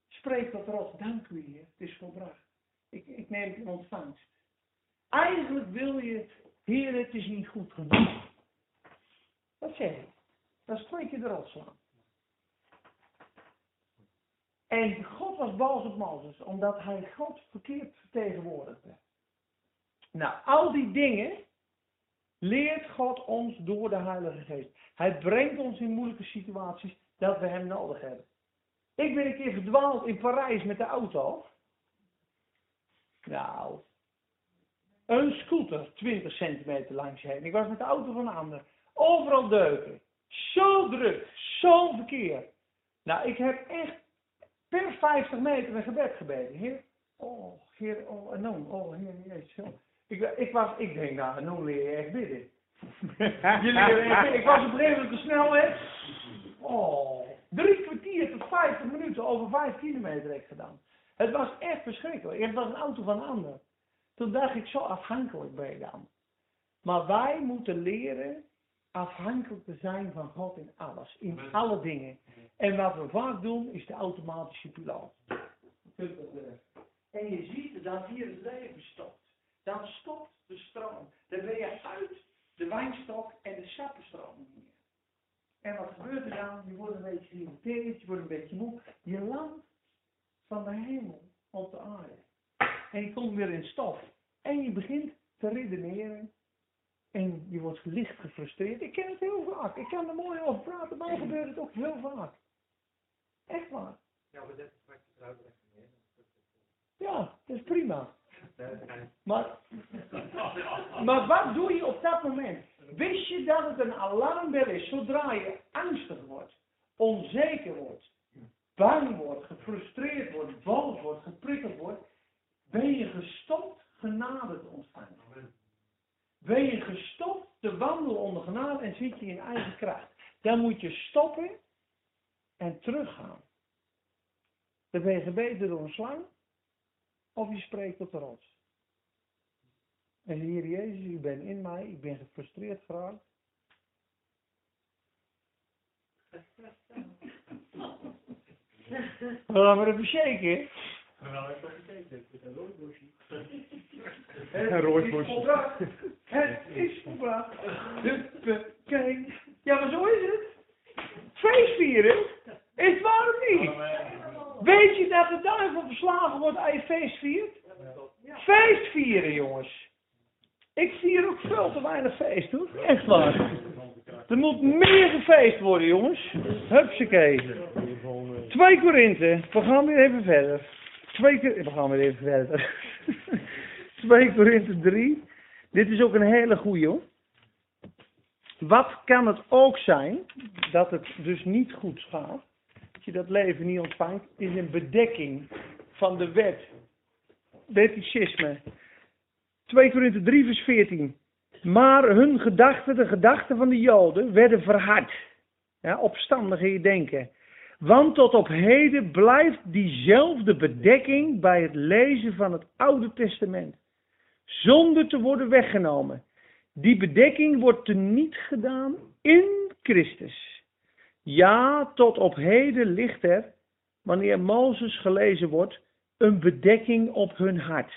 Spreek wat erop, dank u hier. Het is volbracht. Ik, ik neem het in ontvangst. Eigenlijk wil je Heer, het is niet goed genoeg. Wat zeg je? Dan spreek je erop slaan. En God was boos op Mozes, omdat hij God verkeerd vertegenwoordigde. Nou, al die dingen leert God ons door de Heilige Geest. Hij brengt ons in moeilijke situaties dat we Hem nodig hebben. Ik ben een keer verdwaald in Parijs met de auto. Nou, een scooter 20 centimeter langs heen. Ik was met de auto van een ander. Overal deuken. Zo druk, zo verkeer. Nou, ik heb echt per 50 meter een gebed gebeden. Heer, oh, Heer, oh, en dan, oh, Heer, Jezus. Ik, ik, was, ik denk, nou, nu leer je echt bidden. Jullie. Ik was op een gegeven moment te snel, hè. Oh, drie kwartier tot 50 minuten over 5 kilometer heb ik gedaan. Het was echt verschrikkelijk. Het was een auto van een ander. Toen dacht ik, zo afhankelijk ben je dan. Maar wij moeten leren afhankelijk te zijn van God in alles, in alle dingen. En wat we vaak doen, is de automatische piloot. En je ziet dat hier het leven stopt. Dan stopt de stroom. Dan ben je uit de wijnstok en de sappenstroom meer. En wat gebeurt er dan? Je wordt een beetje geïrriteerd, je wordt een beetje moe. Je landt van de hemel op de aarde. En je komt weer in stof. En je begint te redeneren. En je wordt licht gefrustreerd. Ik ken het heel vaak. Ik kan er mooi over praten, maar dan gebeurt het ook heel vaak. Echt waar. Ja, maar dat is wat je legt. Ja, dat is prima. Maar, maar wat doe je op dat moment? Wist je dat het een alarmbel is zodra je angstig wordt, onzeker wordt, bang wordt, gefrustreerd wordt, boos wordt, geprikkeld wordt, ben je gestopt genade te ontvangen. Ben je gestopt te wandelen onder genade en zit je in eigen kracht. Dan moet je stoppen en teruggaan. Dan ben je gebeten door een slang of je spreekt tot de rots. En Heer Jezus, u bent in mij, ik ben gefrustreerd geraakt. We gaan maar even shaken. Een roosbosje. volbracht. Het is volbracht. Huppakee. Ja, maar zo is het. Feest vieren. Is het waar of niet? Weet je dat de duivel verslagen wordt als je feest viert? Feest vieren, jongens. Ik vier ook veel te weinig feest, hoor. Echt waar. Er moet meer gefeest worden, jongens. Hupsakee. 2 Korinthe. We gaan weer even verder. 2 Korinthe. We gaan weer even verder. 2 Korinthe 3. Dit is ook een hele goeie, hoor. Wat kan het ook zijn dat het dus niet goed gaat, dat je dat leven niet ontvangt, is een bedekking van de wet. Wetticisme. 2 Korinthe 3 vers 14. Maar hun gedachten, de gedachten van de Joden, werden verhard. Ja, opstandig in je denken. Want tot op heden blijft diezelfde bedekking bij het lezen van het Oude Testament. Zonder te worden weggenomen. Die bedekking wordt teniet gedaan in Christus. Ja, tot op heden ligt er, wanneer Mozes gelezen wordt, een bedekking op hun hart.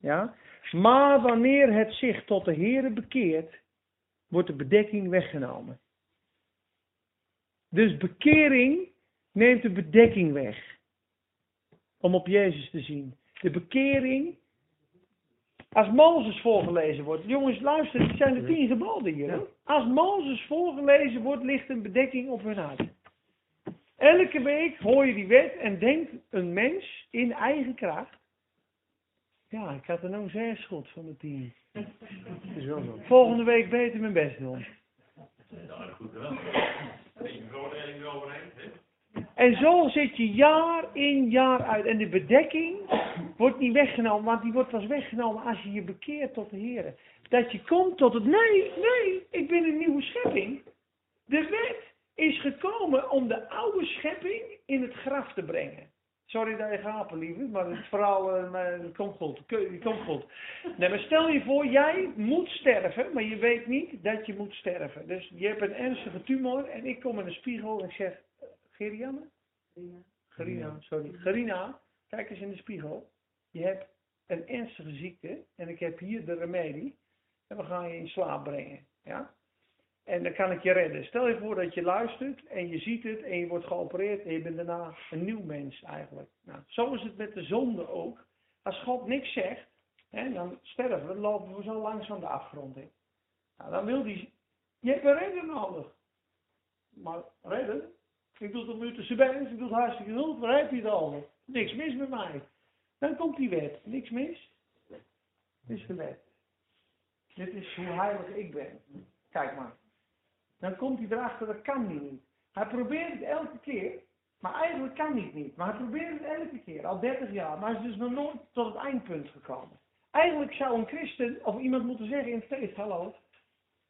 Ja? Maar wanneer het zich tot de Here bekeert, wordt de bedekking weggenomen. Dus bekering neemt de bedekking weg. Om op Jezus te zien. De bekering. Als Mozes voorgelezen wordt. Jongens, luister, het zijn de tien geboden hier. Als Mozes voorgelezen wordt, ligt een bedekking op hun hart. Elke week hoor je die wet en denkt een mens in eigen kracht. Ja, ik had er nou zes goed van de tien. Is wel zo. Volgende week beter mijn best doen. Nou, goed wel. Ik gewoon er overheen, hè? En zo zit je jaar in jaar uit. En de bedekking wordt niet weggenomen, want die wordt pas weggenomen als je je bekeert tot de Heer. Dat je komt tot het, nee, nee, ik ben een nieuwe schepping. De wet is gekomen om de oude schepping in het graf te brengen. Sorry dat je gapen, lieve, maar het verhaal eh, maar het komt goed. Het komt goed. Nee, maar stel je voor, jij moet sterven, maar je weet niet dat je moet sterven. Dus je hebt een ernstige tumor en ik kom in een spiegel en zeg, Gerianne? Gerina, sorry. Gerina, kijk eens in de spiegel. Je hebt een ernstige ziekte en ik heb hier de remedie. En we gaan je in slaap brengen. Ja? En dan kan ik je redden. Stel je voor dat je luistert en je ziet het en je wordt geopereerd en je bent daarna een nieuw mens eigenlijk. Nou, zo is het met de zonde ook. Als God niks zegt, hè, dan sterven we, lopen we zo langs van de afgrond in. Nou, dan wil hij, je hebt een redder nodig. Maar redder? Ik doe het nu tussen beiden, ik doe het hartstikke goed, waar heb je het over? Niks mis met mij. Dan komt die wet, niks mis. Dit is de wet. Dit is hoe heilig ik ben. Kijk maar. Dan komt hij erachter, dat kan hij niet. Hij probeert het elke keer, maar eigenlijk kan hij het niet. Maar hij probeert het elke keer, al 30 jaar. Maar hij is dus nog nooit tot het eindpunt gekomen. Eigenlijk zou een christen of iemand moeten zeggen in het feest, hallo,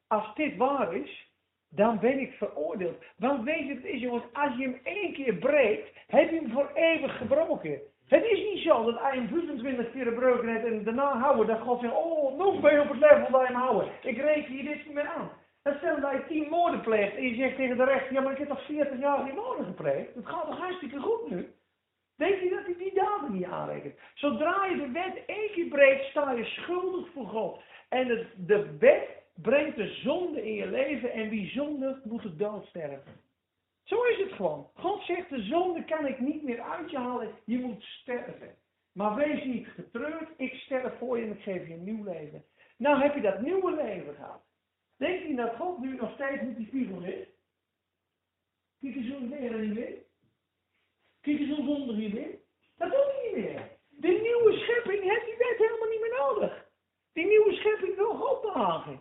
als dit waar is, dan ben ik veroordeeld. Want weet je, het is jongens, als je hem één keer breekt, heb je hem voor eeuwig gebroken. Het is niet zo dat hij hem 25 keer gebroken heeft en daarna houden, dat God zegt, oh, nog ben je op het level dat je hem houden. Ik reken je dit niet meer aan. En stel dat je tien moorden pleegt en je zegt tegen de rechter, ja maar ik heb toch 40 jaar geen moorden gepleegd. Het gaat toch hartstikke goed nu? Denk je dat hij die daden niet aanrekent? Zodra je de wet één keer breekt, sta je schuldig voor God. En het, de wet brengt de zonde in je leven en wie zondigt moet de dood sterven. Zo is het gewoon. God zegt de zonde kan ik niet meer uit je halen, je moet sterven. Maar wees niet getreurd, ik sterf voor je en ik geef je een nieuw leven. Nou heb je dat nieuwe leven gehad. Denk je dat God nu nog steeds met die spiegel zit? Kijk eens hoe leren niet meer. Kijk eens hoe zondig je bent. Dat doet hij niet meer. De nieuwe schepping heeft die wet helemaal niet meer nodig. Die nieuwe schepping wil God behagen.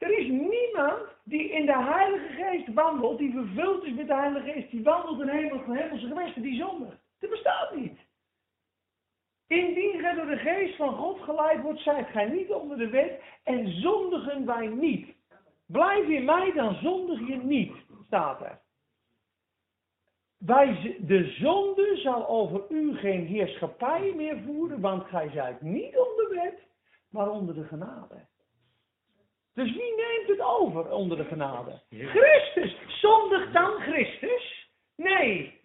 Er is niemand die in de Heilige Geest wandelt, die vervuld is met de Heilige Geest, die wandelt in hemel van hemelse gewesten, die zondigt. Dat bestaat niet. Indien gij door de geest van God geleid wordt, zijt gij niet onder de wet en zondigen wij niet. Blijf in mij, dan zondig je niet, staat er. Wij, de zonde zal over u geen heerschappij meer voeren, want gij zijt niet onder de wet, maar onder de genade. Dus wie neemt het over onder de genade? Christus. Zondig dan Christus? Nee.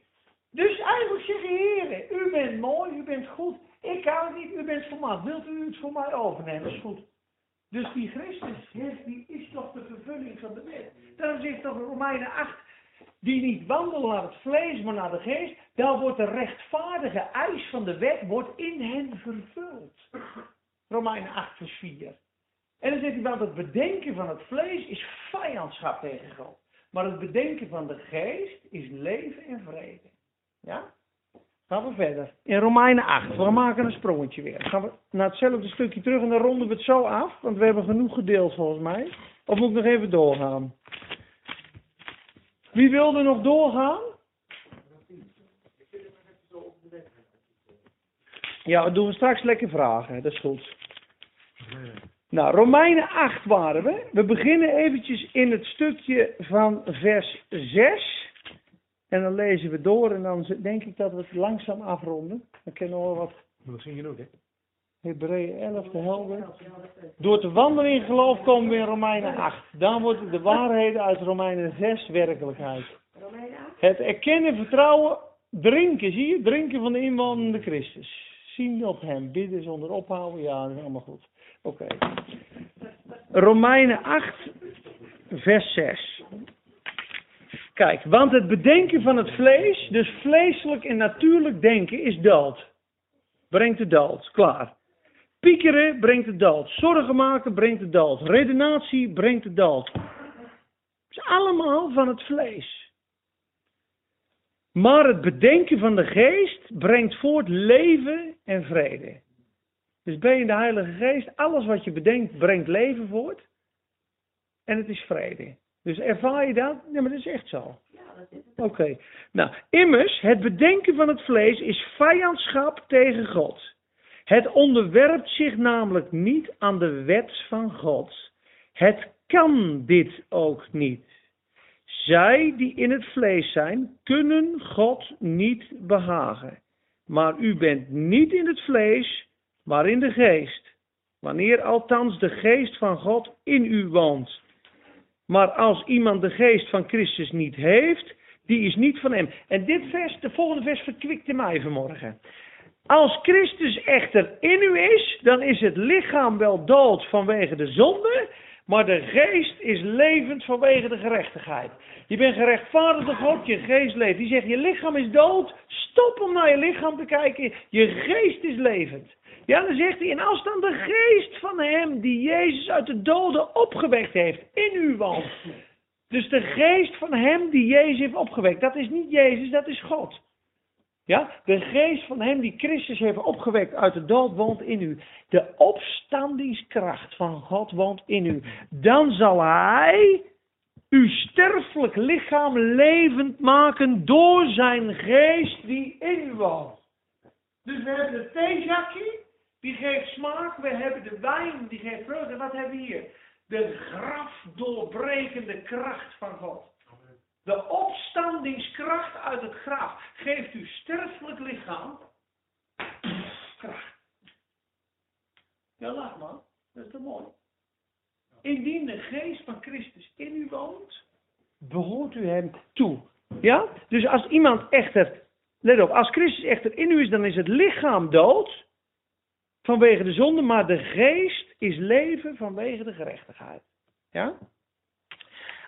Dus eigenlijk zeg je, heren, u bent mooi, u bent goed. Ik kan het niet, u bent volmaakt. Wilt u het voor mij overnemen? Dat is goed. Dus die Christus, die is toch de vervulling van de wet. Daarom zegt toch Romeinen 8, die niet wandelen naar het vlees, maar naar de geest, dan wordt de rechtvaardige eis van de wet wordt in hen vervuld. Romeinen 8 vers 4. En dan zegt hij, want het bedenken van het vlees is vijandschap tegen God. Maar het bedenken van de geest is leven en vrede. Ja? Gaan we verder. In Romeinen 8. We maken een sprongetje weer. Dan gaan we naar hetzelfde stukje terug en dan ronden we het zo af. Want we hebben genoeg gedeeld volgens mij. Of moet ik nog even doorgaan? Wie wilde nog doorgaan? Ja, dat doen we straks lekker vragen. Dat is goed. Nou, Romeinen 8 waren we. We beginnen eventjes in het stukje van vers 6. En dan lezen we door en dan denk ik dat we het langzaam afronden. Dan kennen we wat. Dat ging je ook, hè? Hebreeën 11, de helder. Door te wandelen in geloof komen we in Romeinen 8. Dan wordt de waarheden uit Romeinen 6 werkelijkheid. Het erkennen, vertrouwen, drinken, zie je? Drinken van de inwandelende Christus. Zien op hem, bidden zonder ophouden, ja, dat is allemaal goed. Oké. Romeinen 8, vers 6. Kijk, want het bedenken van het vlees, dus vleeselijk en natuurlijk denken, is dood. Brengt de dood, klaar. Piekeren brengt de dood. Zorgen maken brengt de dood. Redenatie brengt de dood. Het is allemaal van het vlees. Maar het bedenken van de geest brengt voort leven en vrede. Dus ben je in de Heilige Geest, alles wat je bedenkt brengt leven voort. En het is vrede. Dus ervaar je dat? Nee, maar dat is echt zo. Oké. Nou, immers, het bedenken van het vlees is vijandschap tegen God. Het onderwerpt zich namelijk niet aan de wet van God. Het kan dit ook niet. Zij die in het vlees zijn, kunnen God niet behagen. Maar u bent niet in het vlees, maar in de geest. Wanneer althans de geest van God in u woont. Maar als iemand de geest van Christus niet heeft, die is niet van hem. En dit vers, de volgende vers verkwikte mij vanmorgen. Als Christus echter in u is, dan is het lichaam wel dood vanwege de zonde, maar de geest is levend vanwege de gerechtigheid. Je bent gerechtvaardigd door God, je geest leeft. Die zegt, je lichaam is dood, stop om naar je lichaam te kijken, je geest is levend. Ja, dan zegt hij, en als dan de geest van hem die Jezus uit de doden opgewekt heeft, in u woont. Dus de geest van hem die Jezus heeft opgewekt, dat is niet Jezus, dat is God. Ja, de geest van hem die Christus heeft opgewekt uit de dood woont in u. De opstandingskracht van God woont in u. Dan zal hij uw sterfelijk lichaam levend maken door zijn geest die in u woont. Dus we hebben het theezakje, die geeft smaak. We hebben de wijn, die geeft vreugde. En wat hebben we hier? De grafdoorbrekende kracht van God. De opstandingskracht uit het graf geeft uw sterfelijk lichaam kracht. Ja, lach man. Dat is toch mooi. Indien de geest van Christus in u woont, behoort u hem toe. Ja? Dus als iemand echter, let op, als Christus echter in u is, dan is het lichaam dood vanwege de zonde, maar de geest is leven vanwege de gerechtigheid. Ja?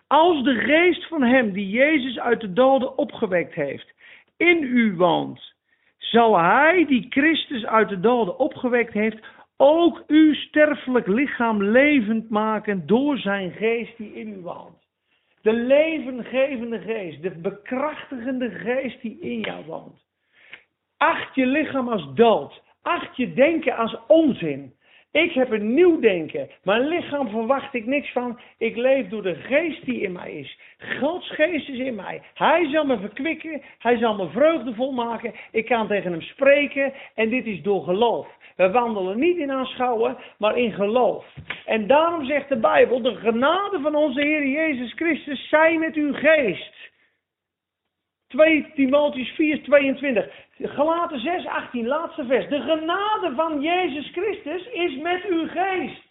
Als de geest van hem die Jezus uit de doden opgewekt heeft, in u woont, zal hij die Christus uit de doden opgewekt heeft, ook uw sterfelijk lichaam levend maken door zijn geest die in u woont. De levengevende geest, de bekrachtigende geest die in jou woont. Acht je lichaam als dood. Acht je denken als onzin. Ik heb een nieuw denken. Mijn lichaam verwacht ik niks van. Ik leef door de geest die in mij is. Gods geest is in mij. Hij zal me verkwikken. Hij zal me vreugdevol maken. Ik kan tegen hem spreken. En dit is door geloof. We wandelen niet in aanschouwen, maar in geloof. En daarom zegt de Bijbel: de genade van onze Heer Jezus Christus zij met uw geest. 2 Timotheus 4, 22. Galaten 6, 18, laatste vers. De genade van Jezus Christus is met uw geest.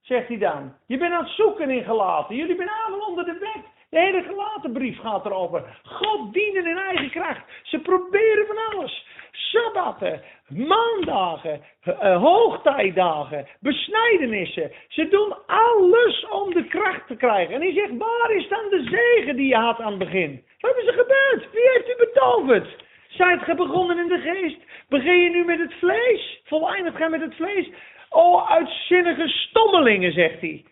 Zegt hij dan. Je bent aan het zoeken in Galaten. Jullie zijn allemaal onder de wet. De hele gelatenbrief gaat erover. God dienen in eigen kracht. Ze proberen van alles. Sabbatten, maandagen, uh, hoogtijdagen, besnijdenissen. Ze doen alles om de kracht te krijgen. En hij zegt, waar is dan de zegen die je had aan het begin? Wat is er gebeurd? Wie heeft u betoverd? Zijt ge begonnen in de geest? Begin je nu met het vlees? Voleindigt gij met het vlees? O, uitzinnige stommelingen, zegt hij.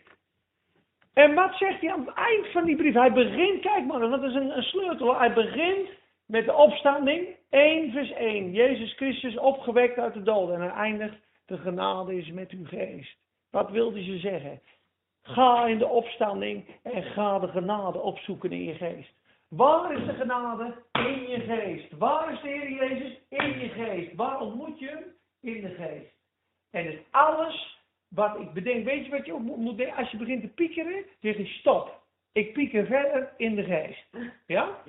En wat zegt hij aan het eind van die brief? Hij begint, kijk maar, dat is een, een sleutel. Hij begint met de opstanding, 1 vers 1. Jezus Christus opgewekt uit de doden. En hij eindigt, de genade is met uw geest. Wat wilde ze zeggen? Ga in de opstanding en ga de genade opzoeken in je geest. Waar is de genade? In je geest. Waar is de Heer Jezus? In je geest. Waar ontmoet je hem? In de geest. En het alles wat ik bedenk, weet je wat je moet denken? Als je begint te piekeren, zeg je stop. Ik pieker verder in de geest. Ja?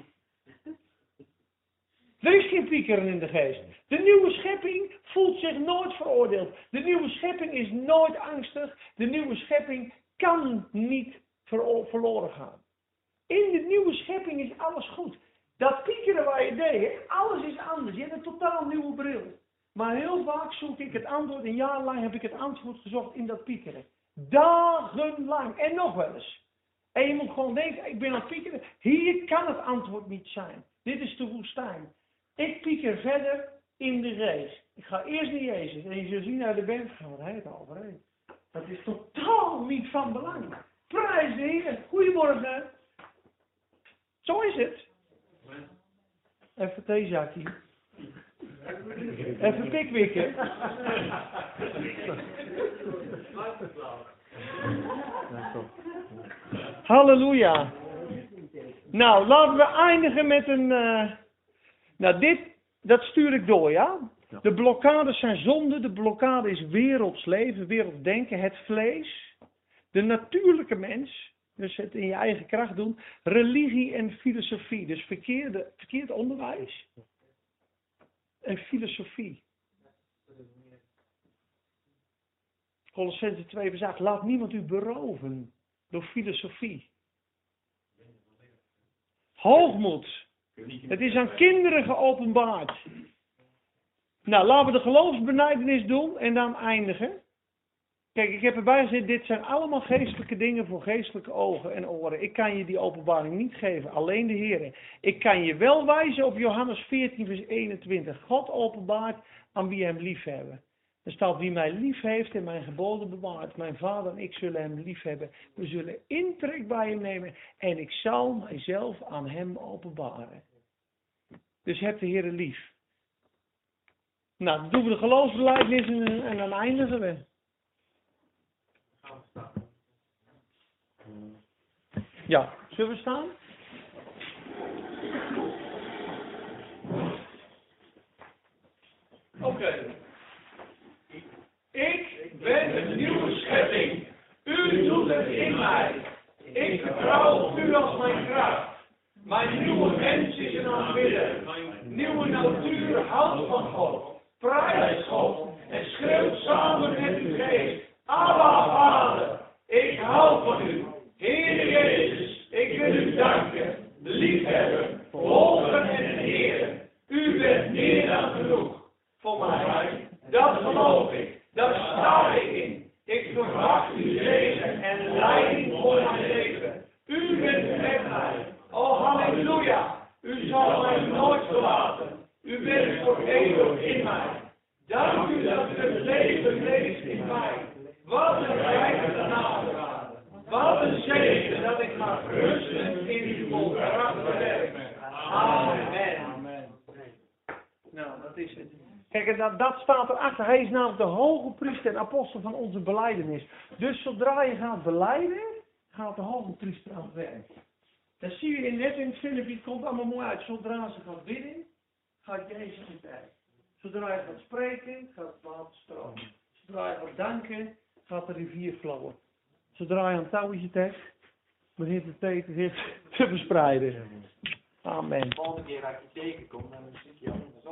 Er is geen piekeren in de geest. De nieuwe schepping voelt zich nooit veroordeeld. De nieuwe schepping is nooit angstig. De nieuwe schepping kan niet verloren gaan. In de nieuwe schepping is alles goed. Dat piekeren waar je deed, alles is anders. Je hebt een totaal nieuwe bril. Maar heel vaak zoek ik het antwoord, een jaar lang heb ik het antwoord gezocht in dat piekeren. Dagenlang. En nog wel eens. En je moet gewoon denken, ik ben aan het piekeren. Hier kan het antwoord niet zijn. Dit is de woestijn. Ik pieker verder in de race. Ik ga eerst naar Jezus. En je zult zien naar de band gaan. Hij het overheen. Dat is totaal niet van belang. Prijs de Heer. Goedemorgen. Zo is het. Even theezakje. Even pikwikken. Halleluja. Nou, laten we eindigen met een. Uh, nou, dit, dat stuur ik door, ja? De blokkades zijn zonde. De blokkade is werelds leven, werelds denken, het vlees. De natuurlijke mens. Dus het in je eigen kracht doen. Religie en filosofie. Dus verkeerde, verkeerd onderwijs. En filosofie. Colossense 2 verzagt, laat niemand u beroven door filosofie. Hoogmoed. Het is aan kinderen geopenbaard. Nou, laten we de geloofsbenijdenis doen en dan eindigen. Kijk, ik heb erbij gezet, dit zijn allemaal geestelijke dingen voor geestelijke ogen en oren. Ik kan je die openbaring niet geven, alleen de Heer. Ik kan je wel wijzen op Johannes 14, vers 21. God openbaart aan wie hem lief hebben. Er staat wie mij lief heeft en mijn geboden bewaart. Mijn vader en ik zullen hem lief hebben. We zullen intrek bij hem nemen. En ik zal mijzelf aan hem openbaren. Dus heb de Heer lief. Nou, dan doen we de geloofsbelijdenis en, en dan eindigen we. Ja, zullen we staan? Oké. Ik ben een nieuwe schepping. U doet het in mij. Ik vertrouw op u als mijn kracht. Mijn nieuwe mens is een aanbidder. Nieuwe natuur houdt van God. Prijs God. En schreeuwt samen met uw geest. Abba, Vader. Ik hou van u. Heer Jezus, ik wil u danken. Liefhebben, volgen en heren. U bent meer dan genoeg voor mij. Dat geloof ik. Daar sta ik in. Ik verwacht uw zegen en leiding voor mijn leven. U bent met mij. Oh, halleluja. U zal mij nooit verlaten. U bent voor eeuwig in mij. Dank u dat u het leven leeft in mij. Wat een rijke genade. Wat een zegen dat ik mag rusten in uw volkracht werk. Amen. Nou, dat is het. Kijk, en dat, Hij is namelijk de hoge priester en apostel van onze beleidenis. Dus zodra je gaat beleiden, gaat de hoge priester aan het werk. Dat zie je net in Filippi, het komt allemaal mooi uit. Zodra ze gaat bidden, gaat Jezus het werk. Zodra je gaat spreken, gaat het water stromen. Zodra je gaat danken, gaat de rivier vloeien. Zodra je een touwtje trekt, begint het tegen zich te verspreiden. Amen.